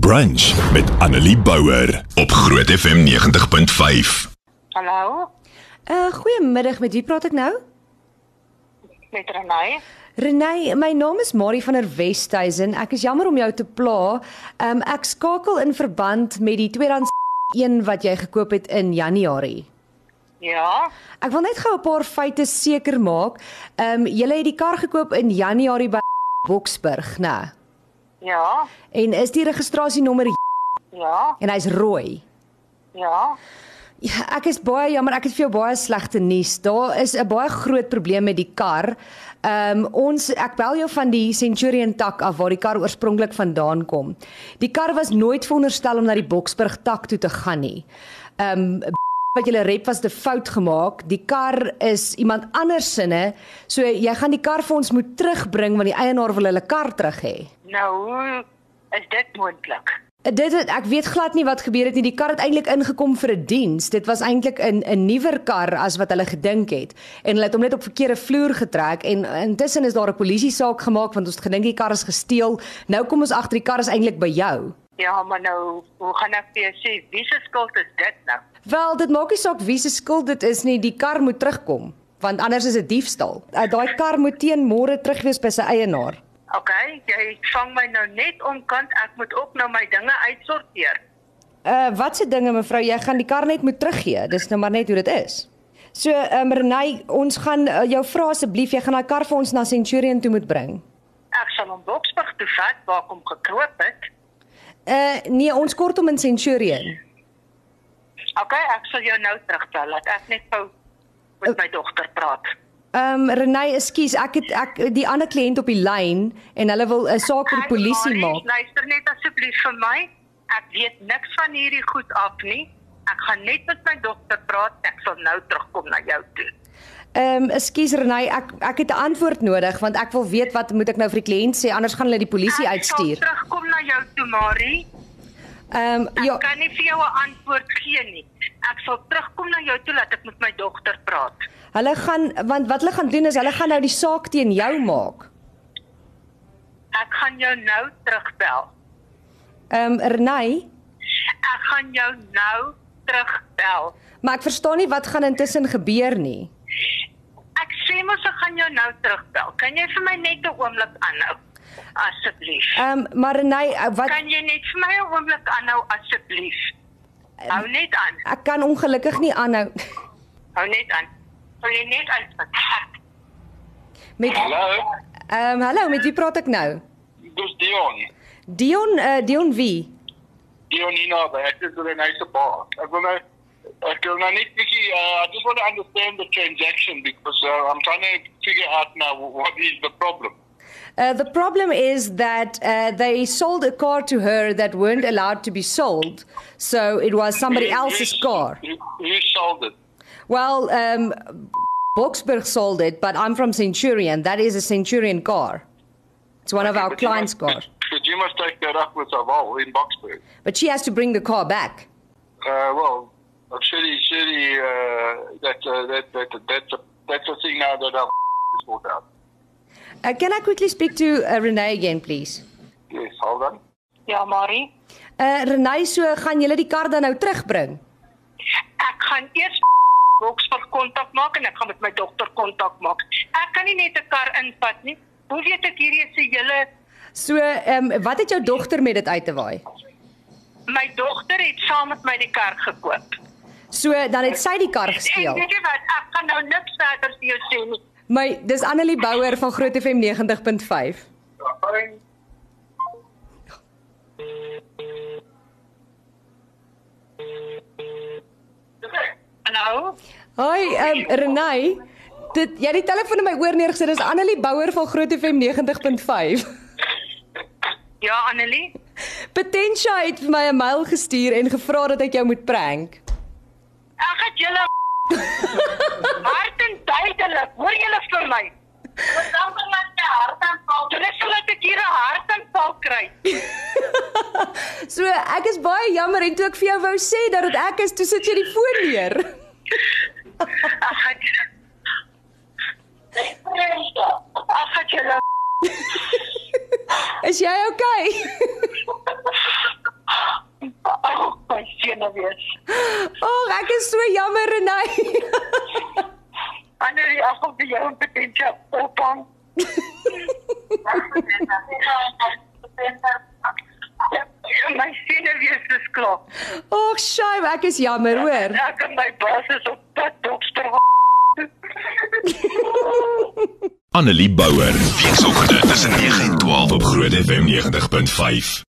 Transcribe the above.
Brunch met Annelie Bouwer op Groot FM 90.5. Hallo, Uh goeiemiddag, met wie praat ek nou? met Renai. Renay, my naam is Marie van der Westhuizen. Ek is jammer om jou te pla. Um ek skakel in verband met die tweedehands een wat jy gekoop het in Januarie. Ja, Ek wil net gou 'n paar feite seker maak. Um jy het die kar gekoop in Januarie by Boksburg, né? Ja, En is die registrasienommer ja, en hy's rooi. ja. Ja, ek is baie jammer, ek het vir jou baie slegte nuus. Daar is 'n baie groot probleem met die kar. Ehm um, ons ek bel jou van die Centurion tak af waar die kar oorspronklik vandaan kom. Die kar was nooit veronderstel om na die Boksburg tak toe te gaan nie. Ehm um, wat julle rep was 'n fout gemaak. Die kar is iemand anders sinne, so jy gaan die kar vir ons moet terugbring want die eienaar wil hulle kar terug hê. Nou, hoe is dit moontlik? Dit ek weet glad nie wat gebeur het nie. Die kar het eintlik ingekom vir 'n diens. Dit was eintlik 'n 'n nuwer kar as wat hulle gedink het. En hulle het hom net op verkeerde vloer getrek en intussen is daar 'n polisie saak gemaak want ons het gedink die kar is gesteel. Nou kom ons agter die kar is eintlik by jou. Ja, maar nou, hoe gaan ek vir jou sê wie se skuld is dit nou? Wel, dit maak nie saak wie se skuld dit is nie. Die kar moet terugkom want anders is dit diefstal. Uh, Daai kar moet teen môre terug wees by sy eienaar. OK, jy vang my nou net omkant. Ek moet ook nou my dinge uitsorteer. Uh wat se dinge mevrou, jy gaan die kar net moet teruggee. Dis nou maar net hoe dit is. So, ehm um, Renay, ons gaan uh, jou vra asseblief, jy gaan daai kar vir ons na Centurion toe moet bring. Ek sal hom Boksburg toe vat waar ek hom gekroop het. Uh nee, ons kort hom in Centurion. OK, ek sal jou nou terugbel. Laat ek net gou met my dogter praat. Ehm um, Renay, ekskuus, ek het ek die ander kliënt op die lyn en hulle wil 'n saak vir die Ek, polisie maak. Luister net asseblief vir my. Ek weet niks van hierdie goed af nie. Ek gaan net met my dogter praat. Ek sal nou terugkom na jou toe. Ehm um, ekskuus Renay, ek ek het 'n antwoord nodig want ek wil weet wat moet ek nou vir die kliënt sê anders gaan hulle die polisie Ek uitstuur. sal terugkom na jou toe, Marie. Ehm um, Ek ja, kan nie vir jou 'n antwoord gee nie. Ek sal terugkom na jou toe laat ek met my dogter praat. hulle gaan want wat hulle gaan doen is hulle gaan nou die saak teen jou maak. Ek gaan jou nou terugbel. Ehm um, Renay, Ek gaan jou nou terugbel. maar ek verstaan nie wat gaan intussen gebeur nie. Ek sê mos ek gaan jou nou terugbel. Kan jy vir my net 'n oomblik aanhou? Asseblief. Ehm um, maar Renay, uh, wat Kan jy net vir my 'n oomblik aanhou asseblief? Hou net aan. ek kan ongelukkig nie aanhou Hou net aan. Wil jy net uitvat? met Hallo, Ehm um, hallo, met wie praat ek nou? dis Dion. Dion uh, Dion wie? Dion Nina, ek is in 'n nice bar. Ek wil nou ek wil nou net bietjie uh, I just want to understand the transaction because uh, I'm trying to figure out now what is the problem. Uh, the problem is that uh, they sold a car to her that weren't allowed to be sold, so it was somebody Who- else's car. Who, who sold it? Well, um, Boksburg sold it, but I'm from Centurion. That is a Centurion car. It's one of our clients' must- cars. But you must take that up with Aval in Boxburg. But she has to bring the car back. Uh, well, surely, surely uh, that, uh, that, that, that's, a, that's a thing now that I've sorted out. Uh, can I quickly speak to uh, Renee again, please? Yes, hold on. Ja, Marie. Uh, Renee, so gaan julle die kar dan nou terugbring? Ek gaan eers Boksburg kontak maak en ek gaan met my dogter kontak maak. Ek kan nie net 'n kar invat nie. Hoe weet ek hierdie is 'n hele So, ehm um, wat het jou dogter met dit uit te waai? my dogter het saam met my die kar gekoop. So, dan het sy die kar En gesteel. weet jy wat? Ek kan nou niks verder vir jou sê nie. My, dis Annelie Bouwer van Groot FM 90.5. Fine. Hallo? Hoi, ehm um, Renee. Dit jy het die telefoon in my oor neergesit. Dis Annelie Bouwer van Groot FM 90.5. Ja, Annelie. Potentia het vir my 'n mail gestuur en gevra dat ek jou moet prank. Ek het julle duidelik. Hoor julle vir my? Wat dan van my hartaanval? Dit is sodat ek hier 'n hartaanval kry. So ek is baie jammer en toe ek vir jou wou sê dat dit ek is, toe sit jy die foon neer. Ag, ek Ag, ek julle Is jy okay? wees. Ag, ek is so jammer Renay. Annelie, ek wil vir jou 'n ophang. My senuwees is klaar. Ag, Shay, ek is jammer, hoor. Ek en my baas is op pad dokter. Annelie Bouwer. Weekoggend tussen 9 en 12 op Groot FM 90.5.